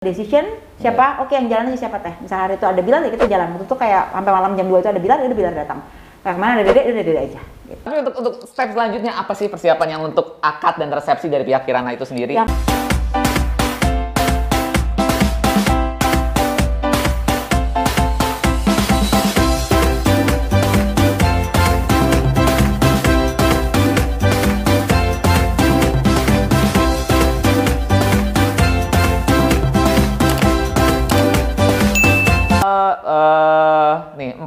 decision siapa? Oke yang jalan siapa teh? Misalnya hari itu ada bilang ya kita jalan. Itu tuh kayak sampai malam jam 2 itu ada bilang ya udah bilang datang. Kayak ke mana ada dede udah dede aja gitu. Tapi untuk untuk step selanjutnya apa sih persiapan yang untuk akad dan resepsi dari pihak Kirana itu sendiri? yang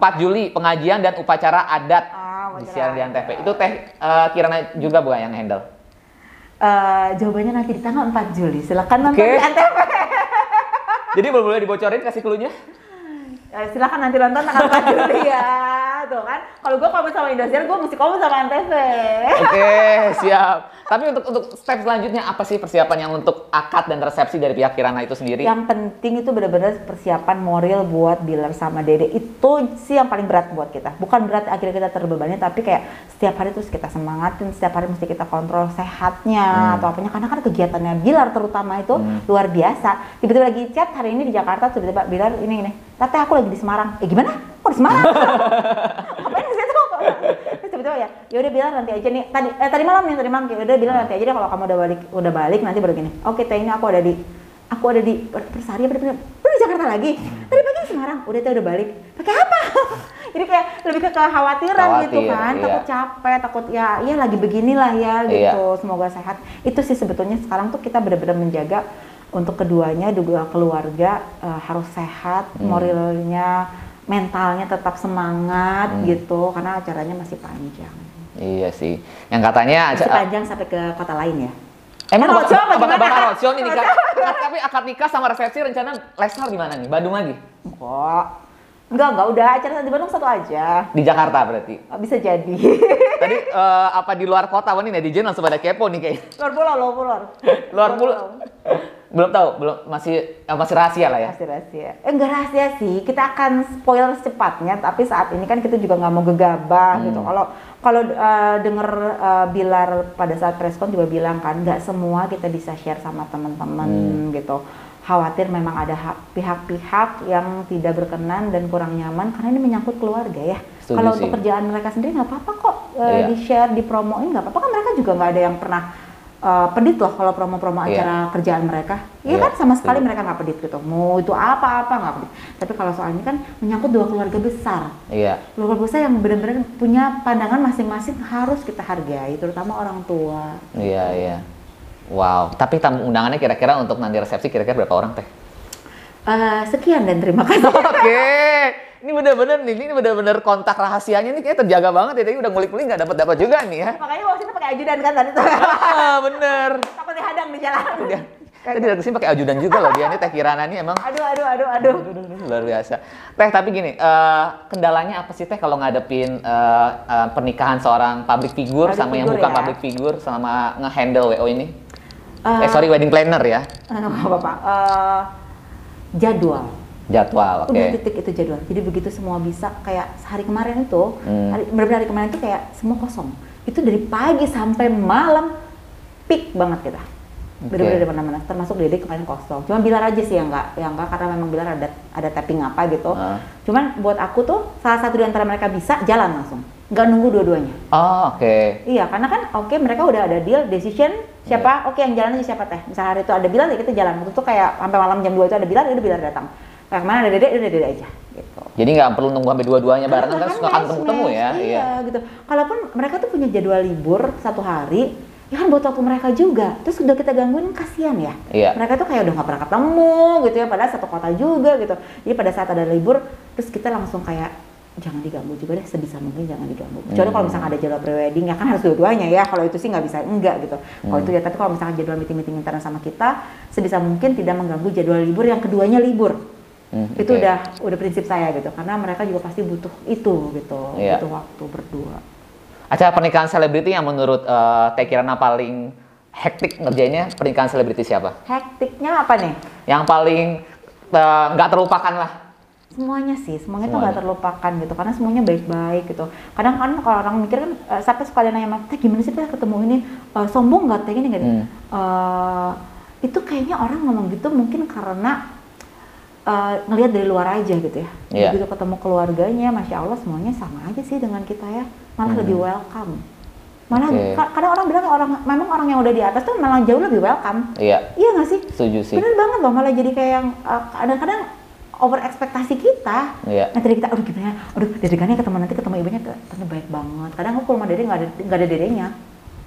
4 Juli pengajian dan upacara adat Ah, di siaran. Antv. Itu teh eh, Kirana juga bukan yang handle? eh, jawabannya nanti di tanggal 4 Juli silakan nonton Oke. di Antv Jadi boleh boleh dibocorin kasih clue-nya? Eh, silakan nanti nonton tanggal 4 Juli ya tuh kan? Kalau gue komen sama Indosiar gue mesti komen sama Antv. Oke, siap. Tapi untuk untuk step selanjutnya apa sih persiapan yang untuk akad dan resepsi dari pihak Kirana itu sendiri? yang penting itu benar-benar persiapan moral buat Bilar sama Dede. Itu sih yang paling berat buat kita. Bukan berat akhirnya kita terbebani tapi kayak setiap hari terus kita semangatin setiap hari mesti kita kontrol sehatnya atau apanya. Karena kan kegiatannya Bilar terutama itu luar biasa. Tiba-tiba lagi chat hari ini di Jakarta tiba-tiba Bilar ini ini Tete aku lagi di Semarang. Eh gimana kok di Semarang ngapain di situ terus tiba-tiba ya ya udah bilang nanti aja nih. Tadi eh, tadi malam nih tadi malam. Ya udah bilang nanti aja deh kalau kamu udah balik udah balik nanti baru gini. Oke teh ini aku ada di aku ada di Persari apa di Jakarta lagi. Tadi pagi di Semarang. Udah teh udah balik. Pakai apa? Jadi kayak lebih ke kekhawatiran gitu Khawatir, kan. iya. takut capek takut ya ya lagi beginilah ya Iya. gitu. Semoga sehat. Itu sih sebetulnya sekarang tuh kita benar-benar menjaga untuk keduanya juga keluarga eh, harus sehat Hmm. moralnya mentalnya tetap semangat Hmm. gitu karena acaranya masih panjang Iya sih. Yang katanya masih panjang sampai ke kota lain ya Emang Kan bakal, roadshow apa gimana? bakal roadshow nih nikah. Tapi akad nikah sama resepsi rencana Lesnar di mana nih? Bandung lagi? kok enggak enggak udah acara di Bandung satu aja Di Jakarta berarti. Nggak bisa jadi Tadi eh, apa di luar kota? Wah, ini netizen langsung pada kepo nih kayak. luar pulau luar pulau Luar pulau. Belum tahu, belum masih eh, masih rahasia lah ya. Rahasia rahasia. Eh enggak rahasia sih. Kita akan spoil secepatnya. Tapi saat ini kan kita juga nggak mau gegabah Hmm. gitu. Kalau kalau eh, denger eh, Bilar pada saat preskon juga bilang kan nggak semua kita bisa share sama teman-teman Hmm. gitu. Khawatir memang ada ha- pihak-pihak yang tidak berkenan dan kurang nyaman karena ini menyangkut keluarga ya. Setuju Kalau sih. untuk kerjaan mereka sendiri nggak apa-apa kok eh, Iya. di share, dipromoin nggak apa-apa kan mereka juga nggak ada yang pernah eh, pedit loh kalau promo-promo Iya. acara kerjaan mereka. Iya Iya, kan sama sekali setuju. mereka nggak pedit gitu. Mau itu apa-apa nggak pedit. Tapi kalau soal ini kan menyangkut dua keluarga besar. Iya. Keluarga besar yang benar-benar punya pandangan masing-masing harus kita hargai, terutama orang tua. Iya, iya. Wow, tapi tamu undangannya kira-kira untuk nanti resepsi kira-kira berapa orang teh? Eh, sekian dan terima kasih. Oke, ini bener-bener nih, ini bener-bener kontak rahasianya ini kayak terjaga banget ya. Tadi udah ngulik-ngulik nggak dapat dapat juga nih ya. Makanya waktu itu pakai ajudan kan tadi tuh. Ah, bener. Takut dihadang di jalan. Dia, tadi datang ke sini pakai ajudan juga loh dia ini Teh Kirana nih emang Aduh, aduh, aduh, aduh. luar biasa. Teh tapi gini, eh, kendalanya apa sih Teh kalau ngadepin eh, eh, pernikahan seorang public figure Public sama yang figure bukan ya. public figure selama ngehandle WO ini? Eh, eh sorry wedding planner ya, nggak apa-apa. Eh, jadwal. jadwal. Oke. Udah titik itu jadwal. Jadi begitu semua bisa kayak hari kemarin itu, Hmm. hari, benar-benar hari kemarin itu kayak semua kosong. Itu dari pagi sampai malam peak banget kita. Benar-benar Oke. dari mana-mana. Termasuk Dede kemarin kosong. Cuma Bilar aja sih yang enggak, yang enggak karena memang Bilar ada ada tapping apa gitu. Ah. Cuman buat aku tuh salah satu di antara mereka bisa jalan langsung. Nggak nunggu dua-duanya. Oh oke. Iya, karena kan oke mereka udah ada deal, decision siapa, oke yang jalan aja siapa teh. Misalnya hari itu ada bilang ya kita jalan. Waktu itu kayak sampai malam jam 2 itu ada bilang, ya udah bilang datang. Kayak ke mana ada dede, udah dede aja gitu. Jadi nggak perlu nunggu sampai dua-duanya barengan kan suka kan match, ya. Iya, gitu. Kalaupun mereka tuh punya jadwal libur satu hari, ya kan buat waktu mereka juga. Terus udah kita gangguin kasihan ya. Iya. Mereka tuh kayak udah nggak pernah ketemu gitu ya, padahal satu kota juga gitu. Jadi pada saat ada libur, terus kita langsung kayak jangan diganggu juga deh sebisa mungkin jangan diganggu. Kecuali kalau misalnya ada jadwal prewedding ya kan harus dua-duanya ya. Kalau itu sih nggak bisa enggak gitu. Kalau itu ya tapi kalau misalnya jadwal meeting-meeting intern sama kita sebisa mungkin tidak mengganggu jadwal libur yang keduanya libur Hmm, itu oke. udah udah prinsip saya gitu karena mereka juga pasti butuh itu gitu Iya. butuh waktu berdua Acara pernikahan selebriti yang menurut eh, Teh Kirana paling hektik ngerjainnya pernikahan selebriti siapa? hektiknya apa nih Yang paling eh, nggak terlupakan lah. Semuanya sih semuanya, tuh nggak terlupakan gitu karena semuanya baik-baik gitu kadang kan kalau orang mikir kan eh, sampai sekali nanya teh gimana sih teh ketemu ini Eh, sombong nggak teh gini nggak Hmm. Eh, itu kayaknya orang ngomong gitu mungkin karena uh, ngelihat dari luar aja gitu ya. Begitu ketemu keluarganya, masya Allah semuanya sama aja sih dengan kita ya, malah Hmm. lebih welcome. Malah ka- kadang orang bilang orang memang orang yang udah di atas tuh malah jauh lebih welcome. Iya, Iya nggak sih? setuju sih. Bener banget loh, malah jadi kayak yang uh, kadang-kadang over ekspektasi kita. Iya. Nah tadi kita, aduh gimana, aduh dedekanya ketemu nanti ketemu ibunya, ternyata baik banget. Kadang aku ke rumah dede nggak ada nggak ada dedenya.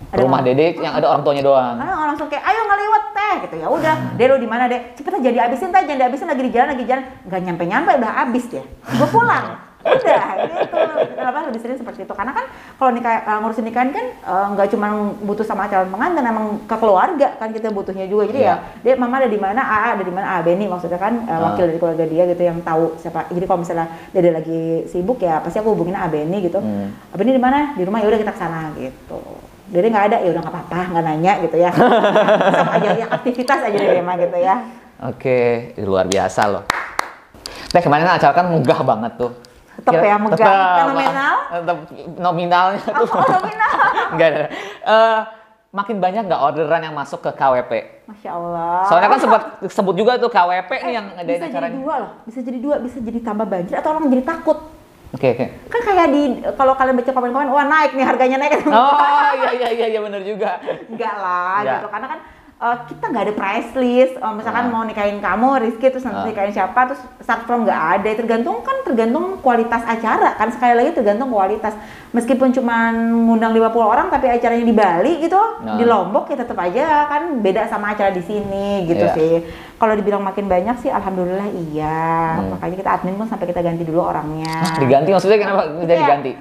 Ada Rumah orang- Dede yang ada orang tuanya doang. Kadang orang langsung kayak, ayo ngeliwat teh gitu ya udah, deh lu di mana deh, cepetan jadi abisin teh, jangan dihabisin lagi di jalan lagi di jalan, nggak nyampe nyampe udah abis dia, gue pulang, udah gitu. Kenapa lebih sering seperti itu? Karena kan kalau nikah uh, ngurusin nikahan kan uh, nggak cuma butuh sama calon pengantin, emang ke keluarga kan kita butuhnya juga. Jadi Iya. ya, dia mama ada di mana, AA ada di mana, A Benny maksudnya kan uh, wakil dari keluarga dia gitu yang tahu siapa. Jadi kalau misalnya dia lagi sibuk ya pasti aku hubungin A Benny gitu. Hmm. A Benny di mana? Di rumah ya udah kita ke sana gitu. Jadi nggak ada ya udah nggak apa-apa nggak nanya gitu ya. Sama aja ya aktivitas aja di rumah gitu ya. Oke, ini luar biasa loh. Teh kemarin acara kan megah banget tuh. Kira- ya, megah. tetep, Fenomenal? Tetep nominalnya tuh. Oh, nominal. Enggak ada. Eh, makin banyak nggak orderan yang masuk ke KWP? Masya Allah. Soalnya kan sempat sebut juga tuh KWP nih yang Eh, ngadain bisa acaranya. jadi dua loh, bisa jadi dua, bisa jadi tambah banjir atau orang jadi takut. Oke, oke. Kan kayak di kalau kalian baca komen-komen, wah naik nih harganya naik. Oh, iya iya iya iya benar juga. Enggak lah gitu karena kan eh, kita nggak ada price list Eh, misalkan Ah. mau nikahin kamu Rizky terus nanti Ah. nikahin siapa terus start from nggak ada tergantung kan tergantung kualitas acara kan sekali lagi tergantung kualitas meskipun cuma ngundang 50 orang tapi acaranya di Bali gitu Nah. di Lombok ya tetap aja kan beda sama acara di sini gitu Iya. sih kalau dibilang makin banyak sih alhamdulillah iya Hmm. makanya kita admin pun sampai kita ganti dulu orangnya diganti maksudnya kenapa udah Iya, diganti?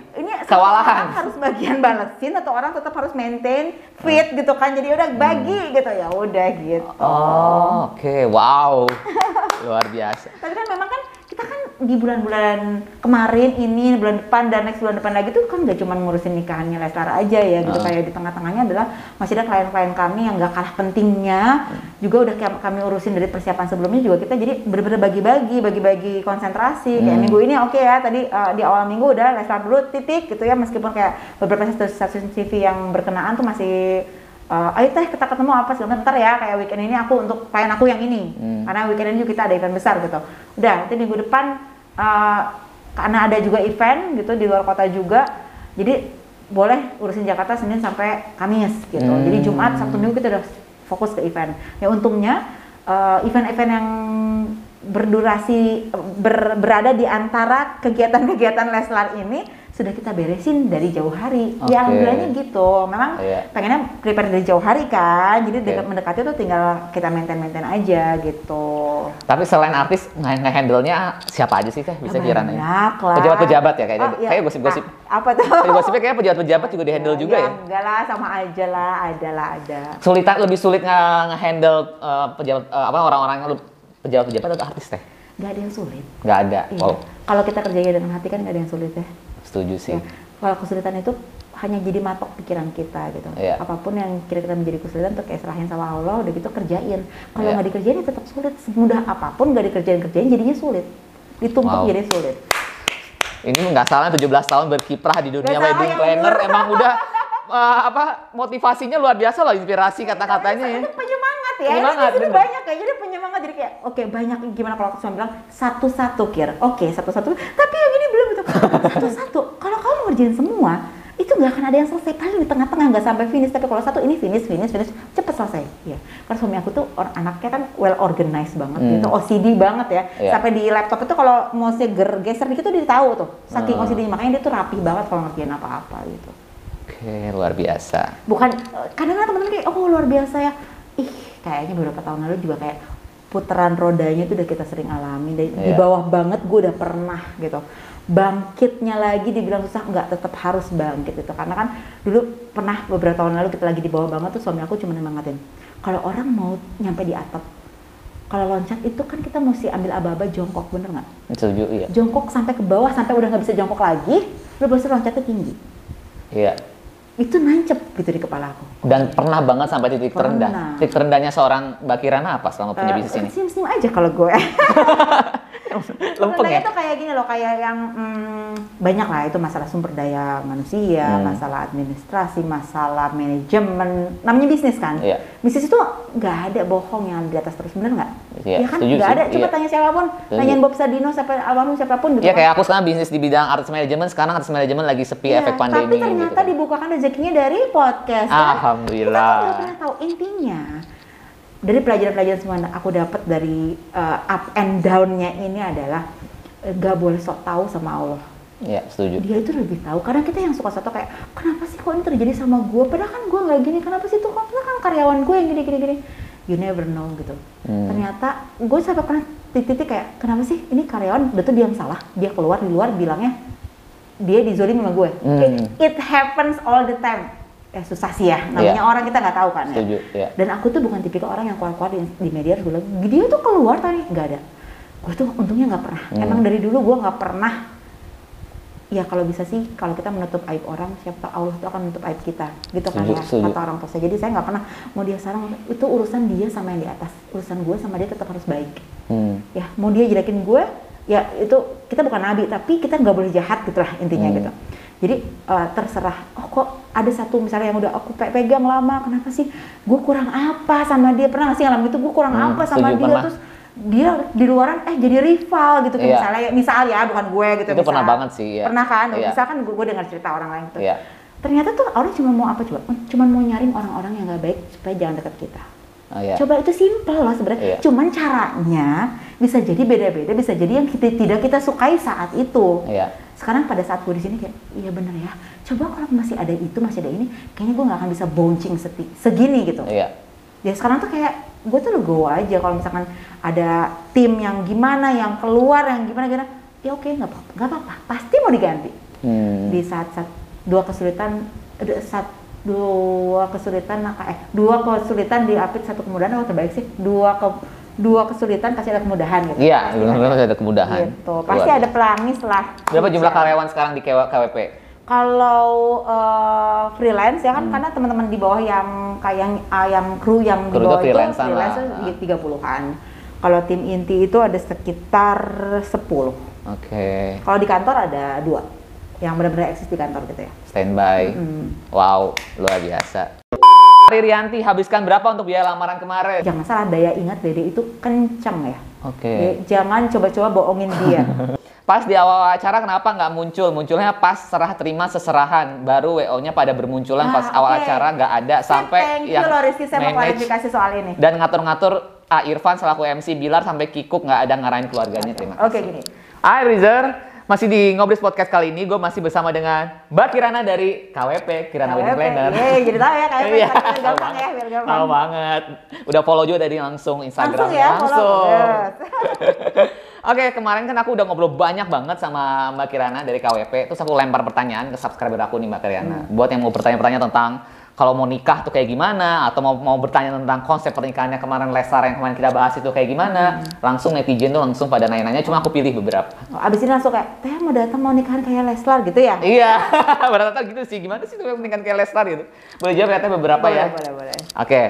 Kewalahan. orang harus bagian balesin atau orang tetap harus maintain fit gitu kan. Jadi udah bagi gitu ya udah gitu. Hmm. Oh, oke. Wow. Luar biasa. Tapi kan memang kan kita kan di bulan-bulan kemarin ini bulan depan dan next bulan depan lagi tuh kan nggak cuma ngurusin nikahannya Leslar aja ya gitu. Ah. kayak di tengah-tengahnya adalah masih ada klien-klien kami yang nggak kalah pentingnya. Juga udah kayak kami urusin dari persiapan sebelumnya juga kita jadi bener-bener bagi-bagi bagi-bagi konsentrasi. Kayak Hmm. minggu ini oke ya tadi uh, di awal minggu udah Leslar dulu titik gitu ya. Meskipun kayak beberapa stasiun TV yang berkenaan tuh masih uh, ayo teh kita ketemu apa sih? Ntar ya kayak weekend ini aku untuk klien aku yang ini. Hmm. karena weekend ini juga kita ada event besar gitu. Udah nanti minggu depan uh, karena ada juga event gitu di luar kota juga jadi boleh urusin Jakarta Senin sampai Kamis gitu. Hmm. jadi Jumat Sabtu Minggu kita udah fokus ke event. Ya untungnya uh, event-event yang berdurasi ber- berada di antara kegiatan-kegiatan Leslar ini sudah kita beresin dari jauh hari. Oke. Ya alhamdulillahnya gitu. Memang Iya. pengennya prepare dari jauh hari kan. Jadi Oke. dekat mendekati tuh tinggal kita maintain-maintain aja gitu. Tapi selain artis, nge- nge-handle-nya siapa aja sih teh? Bisa Ya, kiranya? banyak lah. Pejabat-pejabat ya kayaknya. Oh, iya. Kayak gosip-gosip. Ah, apa tuh? Kayak gosipnya kayak pejabat-pejabat juga di-handle juga ya? Enggak lah, sama aja lah, ada lah, ada. Sulitan lebih sulit nge- nge-handle eh, pejabat eh, apa orang-orang pejabat-pejabat atau artis teh? Nggak ada yang sulit. Nggak ada. Iya. Oh, Kalau kita kerjanya dengan hati kan nggak ada yang sulit ya. Setuju sih. Ya. Kalau kesulitan itu hanya jadi matok pikiran kita gitu. Iya. Apa pun yang kira-kira menjadi kesulitan tuh kayak serahin sama Allah, udah gitu kerjain. Kalau Iya. nggak dikerjain ya tetap sulit. Semudah apa pun nggak dikerjain kerjain jadinya sulit. Ditumpuk Wow. jadi sulit. Ini nggak salah 17 tahun berkiprah di dunia salah, wedding planner emang udah eh, apa motivasinya luar biasa loh inspirasi kata-katanya ya. Itu penyemangat ya. Penyemangat, Ini, banyak kayak jadi penyemangat jadi kayak oke banyak gimana kalau aku cuma bilang satu-satu kir. Oke, satu-satu. Tapi yang ini belum itu. Satu-satu. Kalau kamu ngerjain semua, itu nggak akan ada yang selesai paling di tengah-tengah nggak sampai finish tapi kalau satu ini finish finish finish cepet selesai ya karena suami aku tuh orang anaknya kan well organized banget Hmm. gitu OCD banget ya Iya. sampai di laptop itu kalau mau ger geser dikit tuh dia tahu tuh saking Hmm. OCD makanya dia tuh rapi banget kalau ngerjain apa-apa gitu Oke, luar biasa. bukan kadang-kadang teman-teman kayak oh luar biasa ya ih kayaknya beberapa tahun lalu juga kayak putaran rodanya itu udah kita sering alami di, di Iya. bawah banget gue udah pernah gitu bangkitnya lagi dibilang susah nggak tetap harus bangkit gitu karena kan dulu pernah beberapa tahun lalu kita lagi di bawah banget tuh suami aku cuma nemangatin kalau orang mau nyampe di atap kalau loncat itu kan kita mesti ambil aba-aba jongkok bener nggak Setuju, iya. jongkok sampai ke bawah sampai udah nggak bisa jongkok lagi lu pasti loncatnya tinggi Iya. Itu nancep gitu di kepala aku Dan pernah banget sampai titik terendah. Pernah. Titik terendahnya seorang Mbak Kirana apa selama punya Eh, bisnis ini? Senyum-senyum aja kalau gue. Lempeng Sebenarnya ya? tuh kayak gini loh, kayak yang hmm, banyak lah itu masalah sumber daya manusia, Hmm. masalah administrasi, masalah manajemen. Namanya bisnis kan? Iya. Bisnis itu nggak ada bohong yang di atas terus bener nggak? Iya, Ya kan? setuju Nggak sih, ada. Coba iya. tanya siapa pun, Setuju. tanyain Bob Sadino, siapa almarhum siapa pun gitu. Iya kan. kayak aku sekarang bisnis di bidang arts management, sekarang arts management lagi sepi Iya, efek pandemi Tapi ternyata gitu kan. dibukakan rezekinya dari podcast. kan? Alhamdulillah. Kita tuh nggak pernah tahu intinya dari pelajaran-pelajaran semua yang aku dapat dari uh, up and down-nya ini adalah eh, nggak boleh sok tahu sama Allah. Iya, setuju. Dia itu lebih tahu. Kadang kita yang suka soto kayak kenapa sih kok ini terjadi sama gue? Padahal kan gue nggak gini. Kenapa sih tuh? Kok kan karyawan gue yang gini-gini gini. You never know gitu. Hmm. Ternyata gue sampai pernah titik-titik kayak kenapa sih ini karyawan betul dia yang salah. Dia keluar di luar bilangnya dia dizolim sama gue. Hmm. It, it happens all the time. Eh susah sih ya. Namanya Iya. orang kita nggak tahu kan ya. Setuju, iya. Dan aku tuh bukan tipikal orang yang keluar-keluar di, di media bilang, dia tuh keluar tadi nggak ada. Gue tuh untungnya nggak pernah. Hmm. Emang dari dulu gue nggak pernah. Ya kalau bisa sih, kalau kita menutup aib orang, siapa Allah tuh akan menutup aib kita, gitu kan Setuju, ya setuju. kata orang tua saya. Jadi saya nggak pernah mau dia sarang itu urusan dia sama yang di atas, urusan gue sama dia tetap harus baik. Hmm. Ya mau dia jelekin gue, ya itu kita bukan nabi, tapi kita nggak boleh jahat gitulah intinya Hmm. gitu. Jadi eh, terserah. Oh kok ada satu misalnya yang udah aku pe- pegang lama, kenapa sih? Gue kurang apa sama dia? Pernah nggak sih ngalamin itu? Gue kurang Hmm, apa sama dia? pernah. Terus dia di luaran eh jadi rival gitu Iya. misalnya misal ya bukan gue gitu Itu misal. pernah banget sih, iya. pernah kan misalkan gue, gue dengar cerita orang lain gitu Iya. ternyata tuh orang cuma mau apa coba cuma mau nyaring orang-orang yang nggak baik supaya jangan dekat kita Oh, iya. Coba itu simpel loh sebenarnya. Iya. Cuman caranya bisa jadi beda-beda, bisa jadi yang kita tidak kita sukai saat itu. Iya. Sekarang pada saat gue di sini kayak, iya bener ya. Coba kalau masih ada itu, masih ada ini, kayaknya gue nggak akan bisa bouncing seti- segini gitu. Iya. Ya sekarang tuh kayak gue tuh legowo aja kalau misalkan ada tim yang gimana, yang keluar, yang gimana gimana. Ya oke, nggak apa-apa, nggak apa-apa. Pasti mau diganti Hmm. di saat, saat dua kesulitan saat dua kesulitan maka eh dua kesulitan diapit satu kemudahan oh terbaik sih dua ke dua kesulitan pasti ada kemudahan gitu Iya, benar-benar masih ada kemudahan. gitu pasti Luar ada biasa. pelangis lah Berapa jumlah karyawan sekarang di KW- KWP? kalau eh, freelance ya Hmm. kan karena teman-teman di bawah yang kayak yang ah, yang kru yang Kru di bawah itu freelance-an itu freelance lah. itu tiga puluhan kalau tim inti itu ada sekitar 10 Oke. kalau di kantor ada dua yang benar-benar eksis di kantor gitu ya Standby. Hmm. Wow, luar biasa. Ririanti habiskan berapa untuk biaya lamaran kemarin? jangan salah daya ingat Dede itu kenceng ya Oke. Ya, jangan coba-coba bohongin dia. Pas di awal acara kenapa nggak muncul? Munculnya pas serah terima seserahan, baru WO-nya pada bermunculan pas Ah, awal acara nggak ada sampai Thank you yang loh Rizky, saya mau manage klarifikasi soal ini. dan ngatur-ngatur A Irfan selaku MC Bilar sampai Kikuk nggak ada ngarahin keluarganya. Terima kasih. Oke gini, Hai Rizer, masih di Ngobris Podcast kali ini gue masih bersama dengan Mbak Kirana dari KWP, Kirana Wedding KWP. Planner. Yeay, jadi tahu ya KWP, Iya, biar gampang ya, biar gampang. Tahu banget. Udah follow juga dari langsung Instagram. langsung ya. Yes. Oke, kemarin kan aku udah ngobrol banyak banget sama Mbak Kirana dari KWP. Terus aku lempar pertanyaan ke subscriber aku nih Mbak Kirana. Hmm. Buat yang mau bertanya-pertanya tentang kalau mau nikah tuh kayak gimana atau mau mau bertanya tentang konsep pernikahannya kemarin Lesar yang kemarin kita bahas itu kayak gimana, Hmm. langsung netizen tuh langsung pada nanya-nanya. Cuma aku pilih beberapa. Oh, Abis ini langsung kayak, teh mau datang mau nikahan kayak Leslar gitu ya? Iya, rata-rata gitu sih. Gimana sih tuh pernikahan kayak Lestar gitu? Boleh jawab ya Teh, beberapa boleh, ya? boleh, boleh. Oke.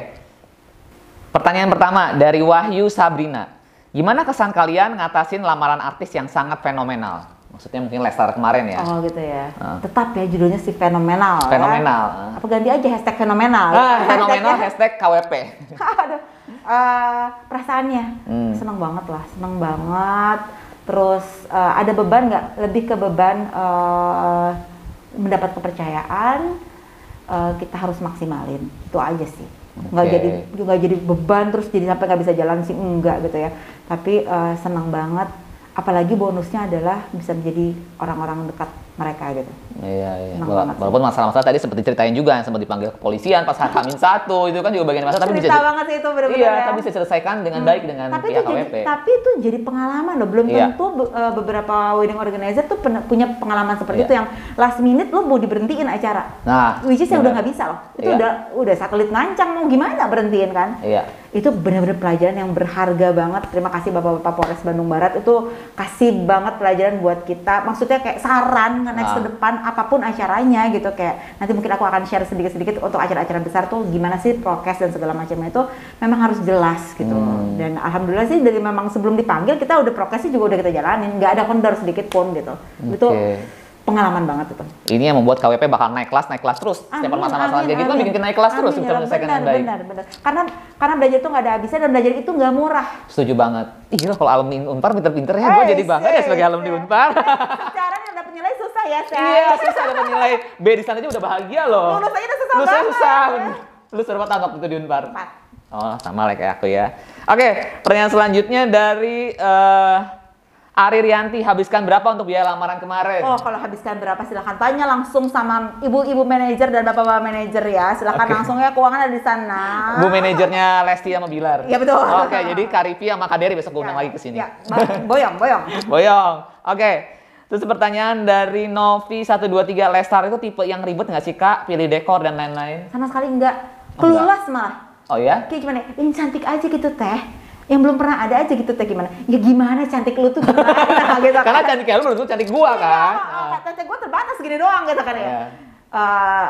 Pertanyaan pertama dari Wahyu Sabrina. Gimana kesan kalian ngatasin lamaran artis yang sangat fenomenal? Maksudnya mungkin Lestar kemarin ya. Oh gitu ya. Ah. Tetap ya judulnya si fenomenal. ya. Fenomenal. Apa ganti aja hashtag fenomenal? Ah, fenomenal hashtag KWP. Aduh, eh, perasaannya Hmm. seneng banget lah, seneng banget. Terus eh, ada beban nggak? Lebih ke beban eh, mendapat kepercayaan. eh, kita harus maksimalin, itu aja sih. Nggak Oke. jadi nggak jadi beban terus jadi sampai nggak bisa jalan sih enggak gitu ya. Tapi eh, seneng banget. Apalagi bonusnya adalah bisa menjadi orang-orang dekat mereka gitu. Iya, iya. Wala-. Walaupun masalah-masalah tadi seperti ceritain juga yang sempat dipanggil kepolisian pas Hamin satu itu kan juga bagian masalah tapi bisa banget sih itu bener-bener Iya, ya. tapi bisa diselesaikan dengan baik dengan tapi pihak itu jadi, KWP. tapi itu jadi pengalaman loh belum Iya. tentu be- eh, beberapa wedding organizer tuh punya pengalaman seperti Iya. itu yang last minute lo mau diberhentiin acara Nah, which is yang udah nggak bisa loh itu Iya. udah udah satelit ngancang mau gimana berhentiin kan Iya. itu benar-benar pelajaran yang berharga banget terima kasih bapak-bapak Polres Bandung Barat itu kasih banget pelajaran buat kita maksudnya kayak saran nge-next Ah. ke depan apa pun acaranya gitu kayak nanti mungkin aku akan share sedikit-sedikit untuk acara-acara besar tuh gimana sih prokes dan segala macamnya itu memang harus jelas gitu. Hmm. Dan alhamdulillah sih dari memang sebelum dipanggil kita udah prokesnya juga udah kita jalanin, nggak ada kendor sedikit pun gitu. Itu Oke. pengalaman banget itu. Ini yang membuat KWP bakal naik kelas, naik kelas terus. Setiap permasalahan kayak gitu kan bikin kita naik kelas terus Amin, untuk ya menyelesaikan benar, yang baik. Benar, benar. Karena karena belajar itu nggak ada habisnya dan belajar itu nggak murah. Setuju banget. Gila kalau alumni Unpar pinter-pinter ya, gue Eh, jadi bangga sih, sebagai alumni sih. Unpar. Nilai susah ya, Seth. Iya, susah dapat nilai B di sana aja udah bahagia loh. Lulus aja udah susah Lulus banget. susah. Lu berapa tahun waktu itu di Unpar? Empat. Oh, sama lah kayak aku ya. Oke, pertanyaan selanjutnya dari eh Ari Rianti, habiskan berapa untuk biaya lamaran kemarin? Oh, kalau habiskan berapa silahkan tanya langsung sama ibu-ibu manajer dan bapak-bapak manajer ya. Silahkan Oke. langsung ya keuangan ada di sana. Bu manajernya Lesti sama Bilar. Iya, betul. Oke, jadi Karipi sama Kaderi besok gue Ya, lagi ke sini. Ya, boyong, boyong. Boyong. Oke. Terus pertanyaan dari Novi 123 Lestar itu tipe yang ribet nggak sih kak? Pilih dekor dan lain-lain. Sama sekali enggak. Oh, Kelulas malah. Oh ya? Kayak gimana? Yang cantik aja gitu teh. Yang belum pernah ada aja gitu teh gimana? Ya gimana cantik lu tuh gimana gitu Karena cantik lu belum tentu cantik gua kan. Iya, cantik gue terbatas gini doang gitu kan ya. Iya. Eh,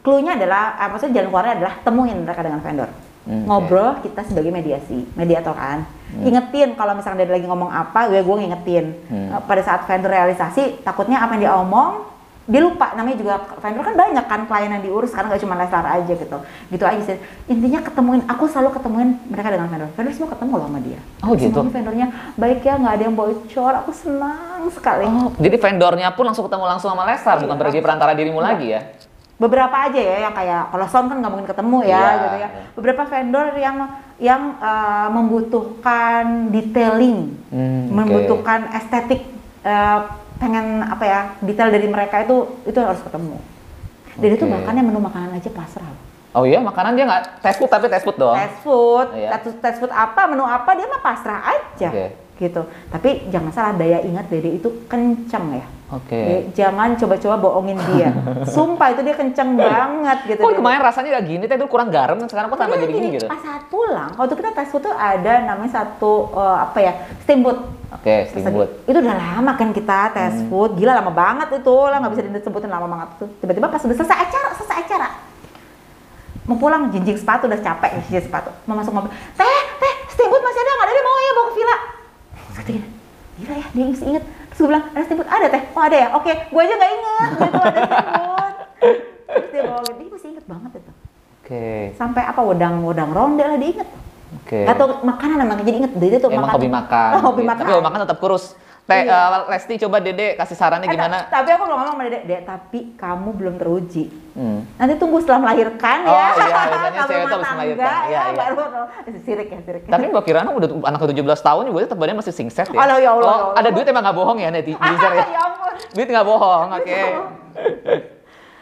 clue-nya adalah, eh, maksudnya jalan keluarnya adalah temuin mereka dengan vendor. Hmm, Ngobrol kita sebagai mediasi, mediator kan. Ingetin kalau misalnya dia lagi ngomong apa, gue gue ngingetin. Hmm. Eh, pada saat vendor realisasi, takutnya apa yang dia omong, dia lupa namanya juga vendor kan banyak kan klien yang diurus karena nggak cuma Leslar aja gitu gitu aja sih intinya ketemuin aku selalu ketemuin mereka dengan vendor vendor semua ketemu loh sama dia Oh, gitu? Semuanya vendornya baik ya nggak ada yang bocor aku senang sekali Oh, jadi vendornya pun langsung ketemu langsung sama Lestar, bukan Iya. pergi perantara dirimu lagi ya? beberapa aja ya yang kayak kalau sound kan nggak mungkin ketemu ya Iya, gitu ya beberapa vendor yang yang uh, membutuhkan detailing Hmm, oke. membutuhkan estetik uh, pengen apa ya detail dari mereka itu itu harus ketemu dan itu Oke. makannya menu makanan aja pasrah. Oh iya, makanan dia nggak test food tapi test food doang. Fast food, Iya. test, test food apa, menu apa dia mah pasrah aja. Oke. Gitu. Tapi jangan salah daya ingat Dede itu kenceng ya. Oke. Jadi, jangan coba-coba bohongin dia. Sumpah itu dia kenceng banget gitu. Kok Dede. kemarin rasanya udah gini, dulu kurang garam, sekarang kok tambah jadi gini gitu? Pas saat pulang, waktu kita tes food tuh ada namanya satu eh, apa ya steamboat. Oke, steamboat. Itu udah lama kan kita tes Hmm. food, gila lama banget itu lah nggak bisa disebutin lama banget tuh. Tiba-tiba pas udah selesai acara, selesai acara, mau pulang jinjing sepatu udah capek jinjing sepatu, mau masuk mobil, teh teh steamboat masih ada nggak ada mau ya bawa ke villa. Terus kata gini, gila ya dia masih inget. Terus gue bilang ada steamboat ada teh, oh ada ya, oke, gue aja nggak inget gitu ada steamboat. Terus dia bawa, dia masih inget banget itu Oke, sampai apa wedang-wedang ronde lah diinget oke. atau makanan emang jadi inget Dede tuh Emang makan hobi makan. oh, hobi gitu. makan Tapi hobi makan tetap kurus. Teh, Iya. eh, Lesti coba Dede kasih sarannya Eh, gimana? ta- tapi aku belum ngomong sama Dede Dede tapi kamu belum teruji Hmm. nanti tunggu setelah melahirkan Oh, ya iya, biasanya cewek habis tangga, melahirkan. Iya, ya, iya. baru Eh, sirik ya sirik Tapi Mbak Kirana udah anak 17 tahun juga tetap badannya masih singset ya. Alah, ya Allah, Oh, ya Allah. ada duit emang nggak bohong ya netizen ya. ya ampun Duit nggak bohong, oke.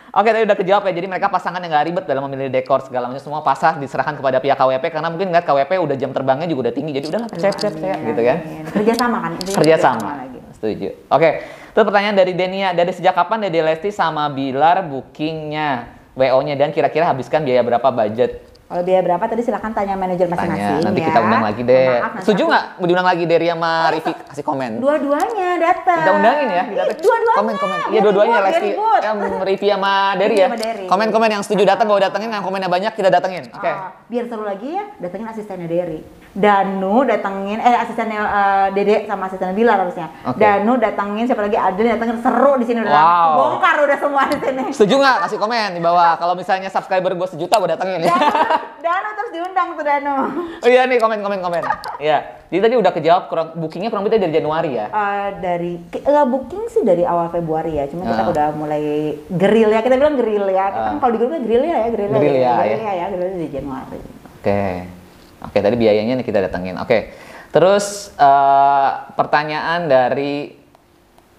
Oke, tadi udah kejawab ya. Jadi mereka pasangan yang nggak ribet dalam memilih dekor segala macam semua pasah diserahkan kepada pihak KWP karena mungkin ngeliat KWP udah jam terbangnya juga udah tinggi. Jadi udahlah percaya percaya percaya gitu kan. kerja sama kan Kerja sama. Setuju. Oke. Terus pertanyaan dari Denia, dari sejak kapan Dede Lesti sama Bilar bookingnya, WO-nya dan kira-kira habiskan biaya berapa budget? Kalau biaya berapa tadi silahkan tanya manajer masing-masing nanti ya. kita undang lagi deh. Maaf, Setuju nggak? Mau diundang lagi Deria sama Rivi kasih komen. dua-duanya datang Kita undangin ya. Iya, dua-duanya Komen komen. biar Iya dua-duanya Lesti. Yang Rivi sama Deri Rivi ya. sama Deri. Komen-komen yang setuju datang gue datengin, yang komennya banyak kita datengin. Oke. Ah, biar seru lagi ya, datengin asistennya Derry. Danu datengin, eh asistennya eh, Dede sama asistennya Bilar harusnya. Oke. Danu datengin, siapa lagi Adel datengin seru di sini udah Wow. bongkar udah semua di sini. Setuju nggak? Kasih komen di bawah. Kalau misalnya subscriber gue sejuta gue datengin ya. Danu, Danu terus diundang tuh Danu. Oh iya nih komen komen komen. Iya. Jadi tadi udah kejawab kurang bookingnya kurang lebih dari Januari ya. Eh, dari eh, booking sih dari awal Februari ya, cuma kita Ah. udah mulai geril ya, kita bilang geril ya. Kita Ah. kan kalau di grup kan geril ya, geril Geril ya, ya. Geril ya, geril di Januari. Oke. Oke, tadi biayanya nih kita datengin. Oke. Terus eh, pertanyaan dari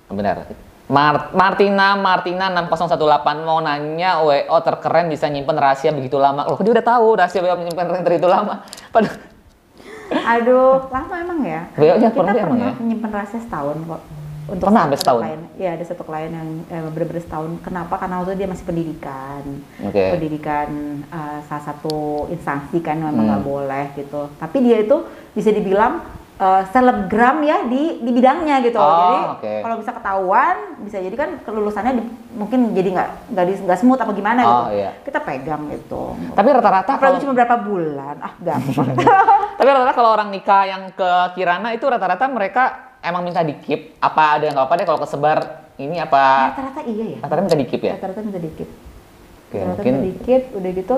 benar. Mar- Martina Martina 6018 mau nanya WO terkeren bisa nyimpen rahasia begitu lama. Loh, dia udah tahu rahasia WO menyimpan terkeren itu lama. Padahal Aduh, lama emang ya. Iya, kita pernah emang ya. menyimpan rahasia setahun kok. Untuk Pernah sampai setahun? klien. Iya, ada satu klien yang eh, bener-bener setahun. Kenapa? Karena waktu itu dia masih pendidikan. Oke. Pendidikan eh, salah satu instansi kan memang Hmm. nggak boleh gitu. Tapi dia itu bisa dibilang eh, selebgram ya di di bidangnya gitu. Oh, jadi oke. kalau bisa ketahuan, bisa jadi kan kelulusannya di- mungkin jadi nggak nggak nggak smooth apa gimana Oh, gitu. iya. Kita pegang gitu. Tapi rata-rata kalau cuma berapa bulan, ah gampang. tapi rata-rata kalau orang nikah yang ke Kirana itu rata-rata mereka emang minta di keep. Apa ada yang nggak apa deh kalau kesebar ini apa? Rata-rata iya ya. Rata-rata minta di keep ya? Rata-rata minta dikit. Oke, Rata-rata mungkin minta dikit, udah gitu.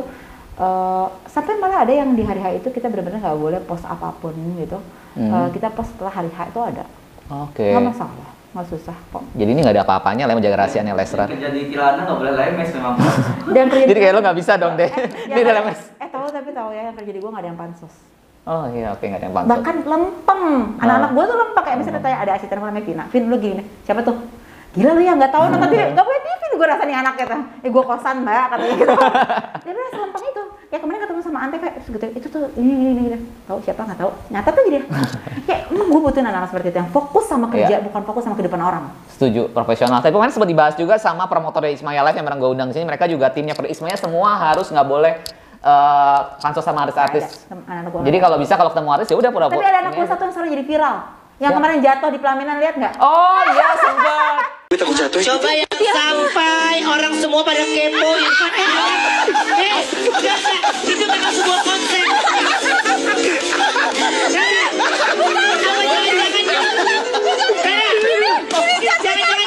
eh, sampai malah ada yang di hari H itu kita benar-benar nggak boleh post apa pun gitu. Hmm. Eh, kita post setelah hari H itu ada. oke. Nggak masalah, nggak susah kok. Jadi ini nggak ada apa-apanya lah menjaga rahasianya Lesra. Kerja di Kirana nggak boleh lemes memang. Dan kerja Jadi kayak lo nggak bisa dong deh. Eh, Ini yang udah ada- lemes. Eh tahu tapi tahu ya yang kerja di gua nggak ada yang pansos. Oh iya oke nggak ada yang pantas. Bahkan lempeng. Anak-anak gua tuh lempeng kayak misalnya tanya ada asisten namanya Vina. Vin lu gini. Siapa tuh? Gila lu ya nggak tahu nonton TV, nggak punya TV gue rasa nih anak kata. Eh gue kosan mbak katanya gitu. Dia bilang selempeng itu. Ya kemarin ketemu sama Ante kayak gitu. Itu tuh ini ini ini. ini. Tahu siapa nggak tahu. Nyata tuh jadi. Kayak emang gue butuhin anak-anak seperti itu yang fokus sama kerja Iya. bukan fokus sama kehidupan orang. Setuju, profesional. Tapi kemarin sempat dibahas juga sama promotor dari Ismaya Live yang bareng gue undang di sini. Mereka juga timnya per Ismaya semua harus nggak boleh eh pansos sama artis-artis. Jadi kalau bisa kalau ketemu artis ya udah pura-pura. Tapi ada anak gue aja. satu yang selalu jadi viral. Yang kemarin jatuh di pelaminan lihat nggak? Oh iya sempat. Coba ya sampai orang semua pada kepo Irfan. Eh, eh, enggak, enggak. itu memang sebuah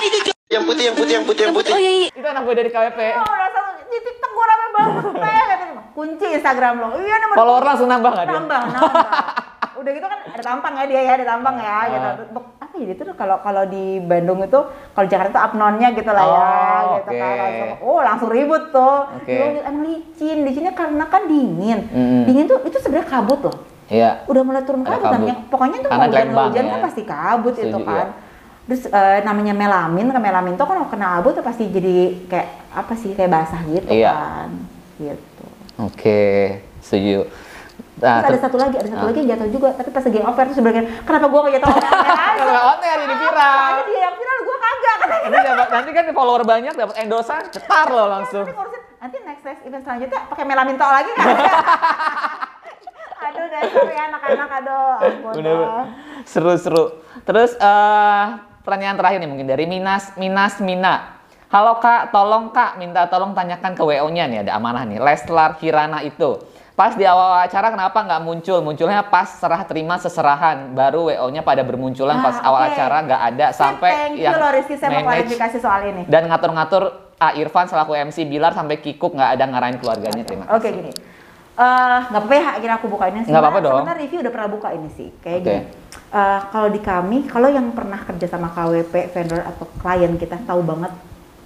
itu Yang putih, yang putih, yang putih, yang putih. Oh iya, iya. Itu anak gue dari KWP. Oh, rasa di TikTok gue rame banget. Kunci Instagram lo. Iya nomor Follower langsung nambah nggak dia? Nambah, nambah. Udah gitu kan ada tampang ya dia ya, ada tampang ya Ah. gitu. Apa ya itu tuh kalau kalau di Bandung itu kalau Jakarta tuh abnonnya gitu lah ya Oh, gitu oke. kan. Langsung, oh, langsung ribut tuh. Oke. Lu emang licin. Licinnya karena kan dingin. Mm. Dingin tuh itu sebenarnya kabut loh. Iya. Udah mulai turun kabut, kabut. namanya. Pokoknya tuh Karena mau hujan Lembang hujan ya. kan pasti kabut itu Setuju, kan. iya. Terus eh, namanya melamin, kan melamin tuh kan kalau kena abu tuh pasti jadi kayak apa sih kayak basah gitu Iya. kan. Gitu. Oke, setuju. Nah, Terus ada satu lagi, ada satu Ah. lagi yang jatuh juga, tapi pas lagi offer tuh sebenarnya kenapa gua kayak jatuh offer on air jadi viral. Soalnya dia yang viral, gua kagak. Nanti dapat nanti kan follower banyak dapat endosan, cetar loh langsung. Nanti next next event selanjutnya pakai melamin tol lagi kan? aduh dasar ya anak-anak, aduh ampun Bener, dah. seru-seru. Terus eh pertanyaan terakhir nih mungkin dari Minas Minas Mina. Halo Kak, tolong Kak, minta tolong tanyakan ke WO-nya nih, ada amanah nih. Leslar Kirana itu. Pas di awal acara kenapa nggak muncul? Munculnya pas serah terima seserahan. Baru WO-nya pada bermunculan pas Ah, awal acara nggak ada sampai Thank you yang loh Rizky, saya mau klarifikasi soal ini. dan ngatur-ngatur A Irfan selaku MC Bilar sampai Kikuk nggak ada ngarahin keluarganya. Terima kasih. Oke gini, Eh nggak apa-apa ya akhirnya aku buka ini. Nggak apa-apa dong. Sebenarnya review udah pernah buka ini sih, kayak Oke. gini. Eh, kalau di kami, kalau yang pernah kerja sama KWP, vendor atau klien kita tahu banget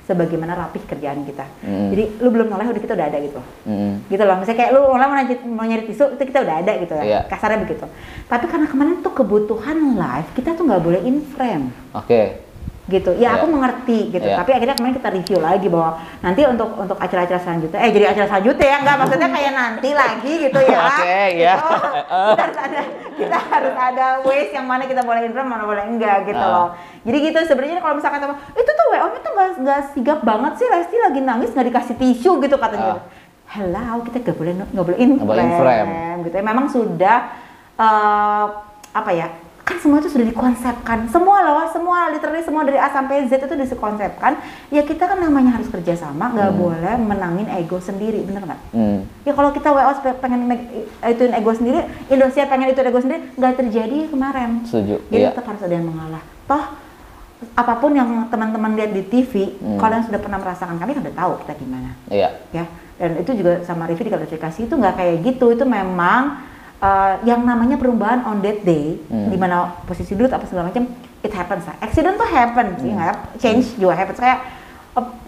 sebagaimana rapih kerjaan kita. Mm. Jadi lu belum noleh udah kita udah ada gitu. Mm. Gitu loh, misalnya kayak lu noleh mau, nyari- mau nyari tisu, itu kita udah ada gitu ya. Iya. Kasarnya begitu. Tapi karena kemarin tuh kebutuhan live, kita tuh nggak boleh in frame Oke. Gitu. Ya aku Iya. mengerti gitu. Iya. Tapi akhirnya kemarin kita review lagi bahwa nanti untuk untuk acara-acara selanjutnya, eh jadi acara selanjutnya ya enggak maksudnya kayak nanti lagi gitu ya. Oke, iya. Gitu. kita harus ada kita harus ada ways yang mana kita boleh inframe, mana boleh enggak gitu Ah. loh. Jadi gitu sebenarnya kalau misalkan teman, itu tuh WO-nya tuh nggak sigap banget sih, Lesti lagi nangis nggak dikasih tisu gitu katanya. Ah. Hello, kita nggak boleh nggak boleh boleh inframe. gitu ya. Memang sudah eh, apa ya? Kan semua itu sudah dikonsepkan semua loh semua literally semua dari A sampai Z itu dikonsepkan ya kita kan namanya harus kerjasama nggak Hmm. boleh menangin ego sendiri bener nggak Hmm. ya kalau kita WO pengen ituin ego sendiri Indosiar pengen itu ego sendiri nggak terjadi kemarin Setuju. jadi Iya. tetap harus ada yang mengalah toh apa pun yang teman-teman lihat di TV Hmm. kalau yang sudah pernah merasakan kami kan udah tahu kita gimana Iya. ya dan itu juga sama review diklarifikasi itu nggak kayak gitu itu memang uh, yang namanya perubahan on that day Hmm. di mana posisi duduk apa segala macam it happens lah accident tuh happen sih Hmm. nggak change juga happens kayak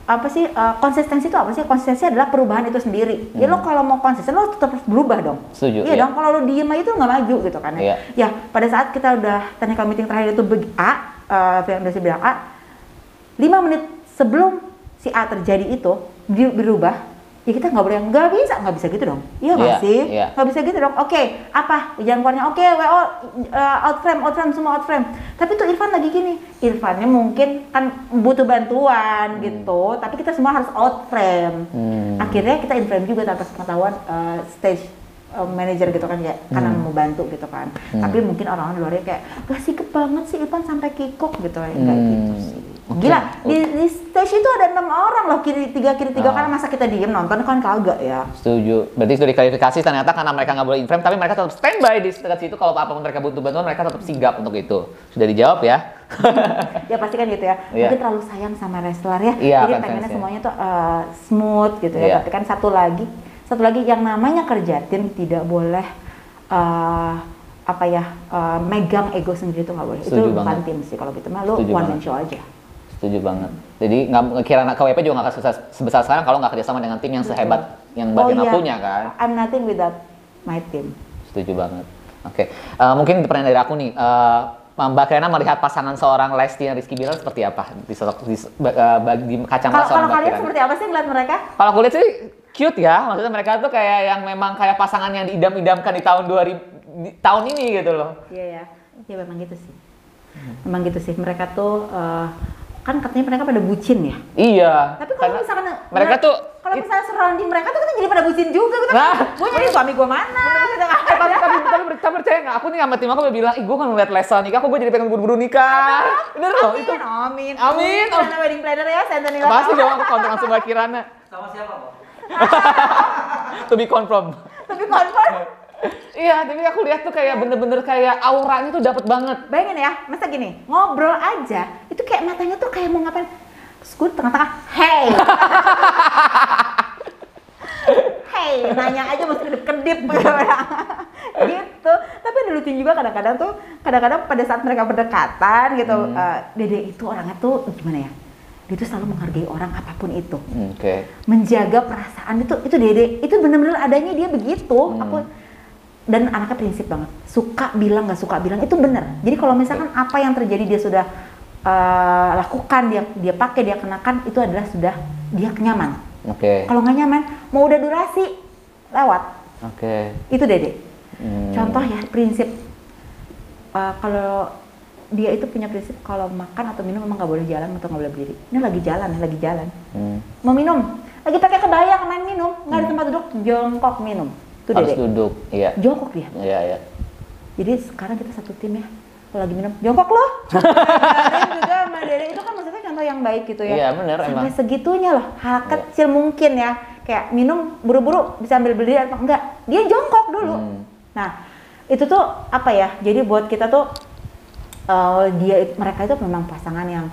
apa sih uh, konsistensi itu apa sih konsistensi adalah perubahan itu sendiri ya lo kalau mau konsisten lo tetap harus berubah dong Hmm. Setuju, iya iya. dong kalau lo diem aja itu nggak maju gitu kan ya Iya. ya pada saat kita udah technical meeting terakhir itu beg- A uh, yang udah bilang A lima menit sebelum si A terjadi itu berubah ya kita nggak boleh nggak bisa nggak bisa gitu dong. Iya nggak Iya, sih? iya. nggak bisa gitu dong. Oke apa? Jalan keluarnya oke wo uh, out frame out frame semua out frame tapi tuh Irfan lagi gini Irfannya mungkin kan butuh bantuan gitu tapi kita semua harus out frame Hmm. akhirnya kita in frame juga tanpa pengetahuan uh, stage uh, manajer gitu kan karena Hmm. mau bantu gitu kan. Tapi mungkin orang-orang di luarnya kayak gak sikap banget sih Ipan sampai kikuk gitu ya kayak Hmm. gitu sih. Oke. Gila di, di stage itu ada enam orang loh kiri tiga kiri tiga Ah. karena masa kita diem nonton kan kagak ya. Setuju. Berarti sudah diklarifikasi ternyata karena mereka nggak boleh in frame, tapi mereka tetap standby di dekat situ. Kalau apa pun mereka butuh bantuan, mereka tetap sigap untuk itu. Sudah dijawab ya. ya pasti kan gitu ya. Iya. Mungkin terlalu sayang sama wrestler ya. Iya, Jadi pengennya semuanya tuh uh, smooth gitu ya. Iya. Tapi kan satu lagi, satu lagi yang namanya kerja tim tidak boleh uh, apa ya uh, megang ego sendiri tuh nggak boleh. Setuju itu bukan banget. tim sih kalau gitu mah lu Setuju one man show aja. Setuju banget. Jadi nggak kira anak KWP juga nggak akan sebesar, sebesar sekarang kalau nggak kerjasama dengan tim yang sehebat yang Mbak Oh iya. punya kan. I'm nothing without my team. Setuju banget. Oke, Eh, mungkin pertanyaan dari aku nih. Eh, Mbak Kena melihat pasangan seorang Lesti dan Rizky Bilar seperti apa di sosok di, di kacamata Kalau seorang kalau kalian Kirana? seperti apa sih ngeliat mereka? Kalau aku lihat sih cute ya, maksudnya mereka tuh kayak yang memang kayak pasangan yang diidam-idamkan di tahun 2000 di tahun ini gitu loh. Iya ya, ya memang gitu sih. Memang gitu sih. Mereka tuh eh, kan katanya mereka pada bucin ya. Iya. Tapi kalau misalkan mereka tuh kalau misalnya surrounding mereka tuh kita jadi pada bucin juga gitu. Nah. gue jadi suami gue mana gitu kan. Eh, tapi, tapi, tapi, tapi percaya nggak? Aku nih sama tim aku udah bilang, ih gue kan ngeliat Lesa nikah, kok gue jadi pengen buru-buru nikah. Bener loh, itu. Amin, amin. Amin. Karena wedding planner ya, saya. Pasti dong aku kontak langsung Mbak Kirana. Sama siapa kok? To be confirmed. Tapi confirm. Iya, tapi aku lihat tuh kayak bener-bener kayak auranya tuh dapet banget. Bayangin ya, masa gini, ngobrol aja, itu kayak matanya tuh kayak mau ngapain. Terus gue tengah-tengah, hey. hey, nanya aja mesti kedip-kedip gitu. Tapi ada lucu juga kadang-kadang tuh, kadang-kadang pada saat mereka berdekatan gitu, Hmm. eh, Dede itu orangnya tuh gimana ya? Dia tuh selalu menghargai orang apa pun itu. Oke. menjaga perasaan itu itu dede itu bener-bener adanya dia begitu Hmm. aku dan anaknya prinsip banget suka bilang nggak suka bilang itu bener jadi kalau misalkan apa yang terjadi dia sudah eh, lakukan dia dia pakai dia kenakan itu adalah sudah dia nyaman Oke. kalau nggak nyaman mau udah durasi lewat Oke. itu dede Hmm. contoh ya prinsip eh, kalau dia itu punya prinsip kalau makan atau minum memang nggak boleh jalan atau nggak boleh berdiri. Ini lagi jalan lagi jalan. Hmm. mau minum? Lagi pakai kebaya main minum. Nggak ada tempat duduk? Jongkok minum. Itu Harus dede duduk. Iya. jongkok dia. Iya, iya. jadi sekarang kita satu tim ya. Kalau lagi minum jongkok loh juga sama dede. Itu kan maksudnya contoh yang baik gitu ya. Iya, bener, sampai emang. segitunya loh. Hal Iya. kecil mungkin ya. Kayak minum buru-buru bisa ambil berdiri atau enggak. Dia jongkok dulu. Hmm. nah itu tuh apa ya? Jadi buat kita tuh eh, dia mereka itu memang pasangan yang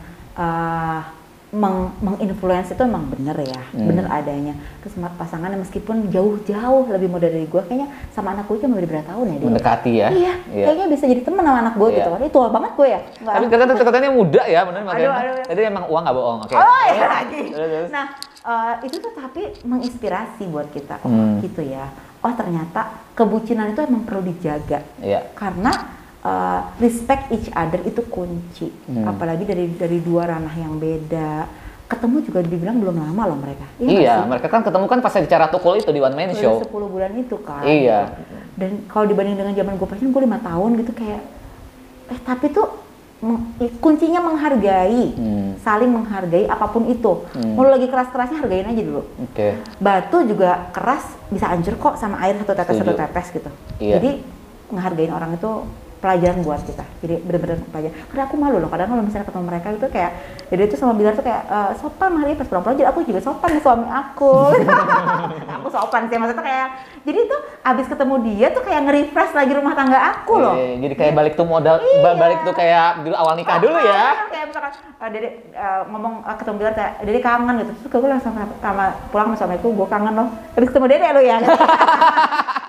meng menginfluence itu emang bener ya Hmm. bener adanya terus pasangannya meskipun jauh-jauh lebih muda dari gue kayaknya sama anak gue cuma beda berapa tahun ya dia Mendekati ya. iya, kayaknya bisa jadi temen sama anak gue Iya. gitu kan ini tua banget gue ya Nggak. Tapi katanya katanya muda ya, bener makanya. Aduh, aduh. Jadi emang uang nggak bohong. Oke. Oh ya lagi. Nah eh, itu tuh tapi menginspirasi buat kita. Oh Hmm. gitu ya. Oh ternyata kebucinan itu emang perlu dijaga. Iya. Karena eh, respect each other itu kunci. Hmm. Apalagi dari dari dua ranah yang beda. Ketemu juga dibilang belum lama loh mereka. Iya, sih? mereka kan ketemu kan pas acara tukul itu di One Man Show. 10 bulan itu kan. Iya. Dan kalau dibanding dengan zaman gue pacaran gue lima tahun gitu kayak eh tapi tuh kuncinya menghargai, Hmm. saling menghargai apa pun itu. Hmm. Mau lagi keras-kerasnya hargain aja dulu. Oke. Batu juga keras bisa hancur kok sama air satu tetes satu Setuju. tetes gitu. Iya. Jadi ngehargain orang itu pelajaran buat kita. Jadi bener-bener pelajaran. Karena aku malu loh kadang kalau misalnya ketemu mereka itu kayak jadi itu sama Bilar tuh kayak "Eh, sopan hari pas pulang-pulang jadi aku juga sopan nih suami aku. aku sopan sih maksudnya kayak jadi tuh abis ketemu dia tuh kayak nge-refresh lagi rumah tangga aku loh. Iya, jadi kayak balik tuh modal ba- balik tuh kayak dulu awal nikah dulu ya. kayak misalkan uh, Dede uh, ngomong uh, ketemu Bilar kayak Dede kangen gitu. Terus gue langsung sama pulang sama suamiku gue kangen loh. Habis ketemu Dede lo ya.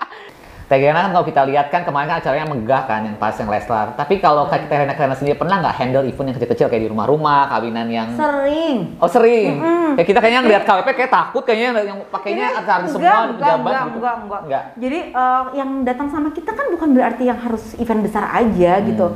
Tegana kan kalau kita lihat kan kemarin kan acaranya megah kan yang pas yang Leslar. Tapi kalau kayak Tegana Tegana sendiri pernah nggak handle event yang kecil-kecil kayak di rumah-rumah, kawinan yang Sering. Oh sering. Mm-mm. Kayak kita kayaknya ngeliat KWP kayak takut kayaknya yang pakainya Ini artis semua enggak, enggak, jabat enggak, gitu. enggak, enggak. Enggak. Jadi eh, yang datang sama kita kan bukan berarti yang harus event besar aja gitu.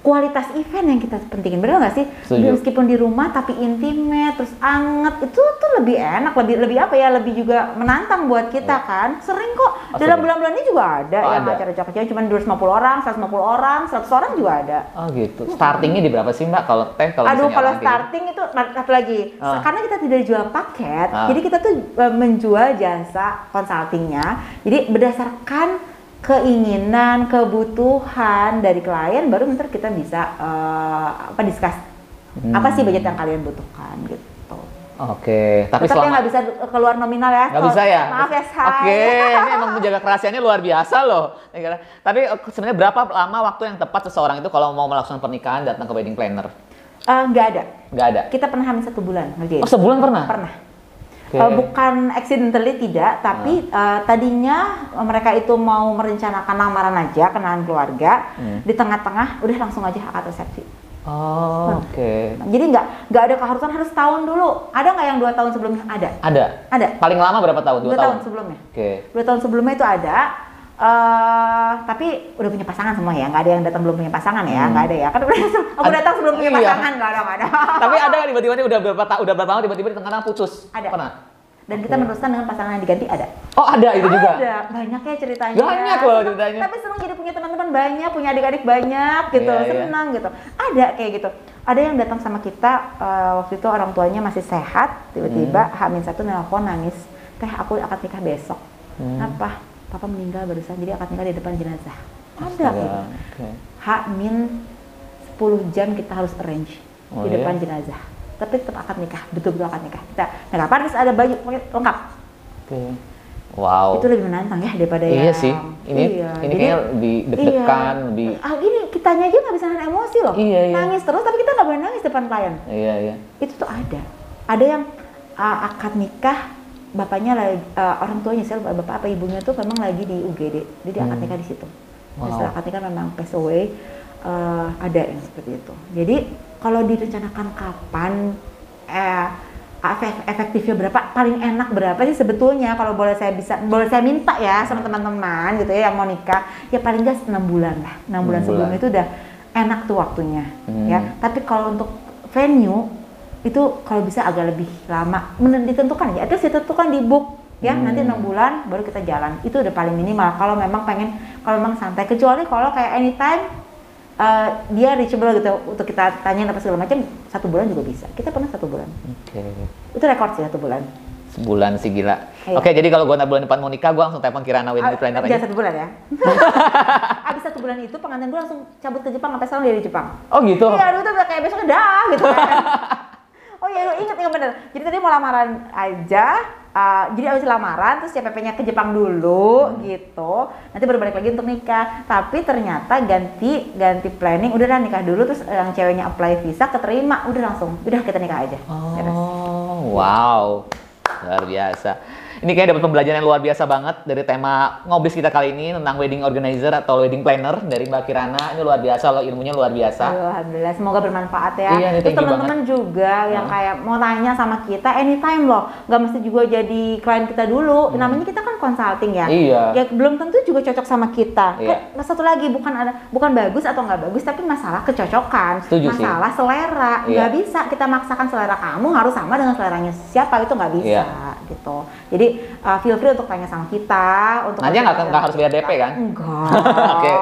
Kualitas event yang kita pentingin bener nggak sih Setuju. meskipun di rumah tapi intimate terus anget itu tuh lebih enak lebih lebih apa ya lebih juga menantang buat kita kan sering kok Oh, dalam bulan-bulan ini juga ada Oh, yang ada. acara kecil cuma 250 orang 150 orang 100 orang juga ada Oh gitu. Startingnya di berapa sih mbak? Kalau teh kalau Aduh, kalau starting itu satu lagi, Ah. karena kita tidak jual paket, Ah. jadi kita tuh e, menjual jasa consultingnya. Jadi berdasarkan keinginan, kebutuhan dari klien, baru ntar kita bisa eh, apa discuss apa sih budget yang kalian butuhkan gitu. Oke, tapi Tetap ya selama nggak bisa keluar nominal ya? Nggak bisa ya? Maaf ya, Say. Oke, ini emang menjaga kerahasiaannya luar biasa loh. Tapi eh, sebenarnya berapa lama waktu yang tepat seseorang itu kalau mau melakukan pernikahan datang ke wedding planner? Eh, Nggak ada. Nggak ada. Kita pernah hamil satu bulan ngerjain. Oh sebulan pernah? Pernah. Oke. Eh, bukan accidentally tidak, tapi eh, tadinya eh, mereka itu mau merencanakan lamaran aja, kenalan keluarga, Hmm. di tengah-tengah udah langsung aja akad resepsi. Oh, oke. Nah, Jadi nggak nggak ada keharusan harus tahun dulu. Ada nggak yang dua tahun sebelumnya? Ada. Ada. Ada. Paling lama berapa tahun? Dua, Dua tahun sebelumnya. Oke. Dua tahun sebelumnya itu ada. Eh tapi udah punya pasangan semua ya, nggak ada yang datang belum punya pasangan ya, nggak ada ya. Kan udah aku datang sebelum punya Hmm. iya. pasangan, nggak ada, nggak ada. Tapi ada nggak tiba-tiba udah berapa ta- udah berapa lama tiba-tiba di tengah-tengah putus? Ada. Pernah? Dan kita meneruskan dengan pasangan yang diganti ada. Oh ada itu juga. Ada, banyak ya ceritanya. Banyak loh ceritanya. Tapi senang jadi punya teman-teman banyak, punya adik-adik banyak gitu, Iya, iya. senang gitu. Ada kayak gitu. Ada yang datang sama kita eh, waktu itu orang tuanya masih sehat, tiba-tiba Hmm. Hamin satu nelpon nangis, teh aku akad nikah besok. Hmm. Apa? Papa meninggal barusan, jadi akad nikah di depan jenazah. Ada. Oke. Hamin 10 jam kita harus arrange Oh, di iya? depan jenazah. Tapi tetap akad nikah, betul-betul akad nikah. Kita nikah terus ada baju lengkap. Oke. Wow. Itu lebih menantang ya daripada Iya yang sih. Ini Iya, ini jadi- kayaknya lebih deg-degan, Iya. lebih Ah, gini kitanya aja nggak bisa nahan emosi loh. Iya, iya. Nangis terus tapi kita nggak boleh nangis depan klien. Iya, iya. Itu tuh ada. Ada yang ah, akad nikah bapaknya lagi ah, orang tuanya sih bapak apa ibunya tuh memang lagi di UGD. Jadi akad Hmm. nikah di situ. Wow. Dan setelah akad nikah memang pass away eh, ada yang seperti itu. Jadi kalau direncanakan kapan eh efek- efektifnya berapa paling enak berapa sih sebetulnya kalau boleh saya bisa boleh saya minta ya sama teman-teman gitu ya yang mau nikah ya paling gas enam bulan lah enam bulan sebelum itu udah enak tuh waktunya Hmm. ya tapi kalau untuk venue itu kalau bisa agak lebih lama ditentukan ya terus ditentukan di book ya Hmm. nanti enam bulan baru kita jalan itu udah paling minimal kalau memang pengen kalau memang santai kecuali kalau kayak anytime eh, dia reachable gitu untuk kita tanyain apa segala macam satu bulan juga bisa kita pernah satu bulan Oke. itu rekor sih satu bulan Sebulan sih gila. Iya. Oke, jadi kalau gua bulan depan mau nikah, gua langsung telepon Kirana Wedding Ah, Planner jangan aja. satu bulan ya abis satu bulan itu pengantin gue langsung cabut ke Jepang sampai sekarang dia di Jepang Oh gitu. Iya, itu udah kayak besoknya dah gitu kan. oh iya, lu inget inget bener. Jadi tadi mau lamaran aja, uh, jadi abis lamaran terus CPP-nya ke Jepang dulu gitu. Nanti baru balik lagi untuk nikah. Tapi ternyata ganti ganti planning, udah lah nikah dulu terus yang ceweknya apply visa keterima, udah langsung, udah kita nikah aja. Beres. Oh, wow. Luar biasa. Ini kayak dapat pembelajaran yang luar biasa banget dari tema ngobis kita kali ini tentang wedding organizer atau wedding planner dari Mbak Kirana. Ini luar biasa loh, ilmunya luar biasa. Alhamdulillah, semoga bermanfaat ya. Iya, Terus teman-teman juga yang Hah? kayak mau tanya sama kita anytime loh, nggak mesti juga jadi klien kita dulu. Namanya kita kan consulting ya. Hmm. Iya. Ya belum tentu juga cocok sama kita. Iya. Kayak satu lagi bukan ada bukan bagus atau nggak bagus, tapi masalah kecocokan, Setuju sih. masalah selera. Iya. Nggak bisa kita maksakan selera kamu harus sama dengan seleranya siapa itu nggak bisa Iya. gitu. Jadi uh, feel free untuk tanya sama kita. Untuk Nanti nggak nggak harus bayar DP kan? Enggak. Oke.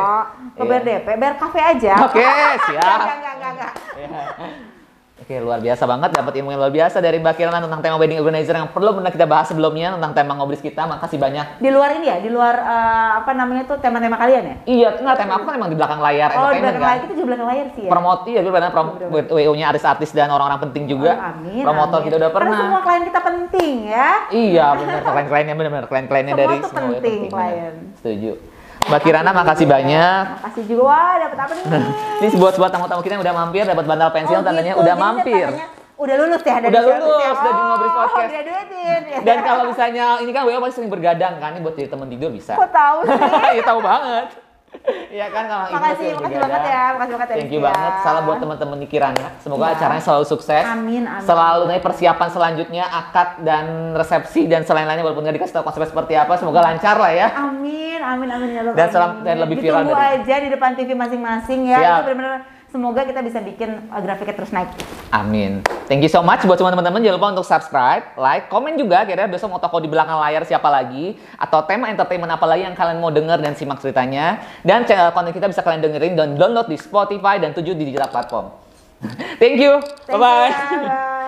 Nggak bayar Iya. DP, bayar kafe aja. Oke, siap. Enggak, enggak, enggak, enggak. Oke, luar biasa banget dapat ilmu yang luar biasa dari Mbak Kirana tentang tema wedding organizer yang perlu pernah kita bahas sebelumnya tentang tema ngobis kita. Makasih banyak. Di luar ini ya, di luar eh, apa namanya tuh tema-tema kalian ya? Iya, enggak tema aku kan emang di belakang layar Oh, di belakang kan. layar kita juga belakang layar sih ya. Promote iya dulu pernah prom WO-nya artis-artis dan orang-orang penting juga. Oh, amin. Promotor amin. kita udah Karena pernah. semua klien kita penting ya. Iya benar klien-kliennya benar-benar klien-kliennya dari semua penting, benar. klien. Setuju. Mbak Kirana makasih banyak. Makasih juga. Wah, dapat apa nih? Ini buat buat tamu-tamu kita yang udah mampir dapat bantal pensil Oh, tandanya gitu. udah Jadi mampir. tandanya Udah lulus ya dari Udah lulus, ya? udah di Ngobrol Podcast. Oh, graduated. ya. Dan kalau misalnya ini kan WO pasti sering bergadang kan, ini buat jadi teman tidur bisa. Kok tahu sih? Iya tahu banget. Iya kan kalau Makasih, makasih bergadang. banget ya, makasih banget ya, Thank you Rizky ya. banget. Salam buat teman-teman di Kirana. Semoga Iya. acaranya selalu sukses. Amin, amin. Selalu nanti persiapan selanjutnya akad dan resepsi dan selain-lainnya walaupun nggak dikasih tahu konsepnya seperti apa, semoga lancar lah ya. Amin, amin, amin ya Allah. Dan amin. dan lebih viral Ditunggu dari- aja di depan TV masing-masing ya. Siap. Itu benar-benar semoga kita bisa bikin uh, grafiknya terus naik. Amin. Thank you so much buat semua teman-teman. Jangan lupa untuk subscribe, like, komen juga kira-kira besok mau toko di belakang layar siapa lagi atau tema entertainment apa lagi yang kalian mau denger dan simak ceritanya. Dan channel konten kita bisa kalian dengerin dan download di Spotify dan tujuh digital platform. Thank you. Bye-bye. bye.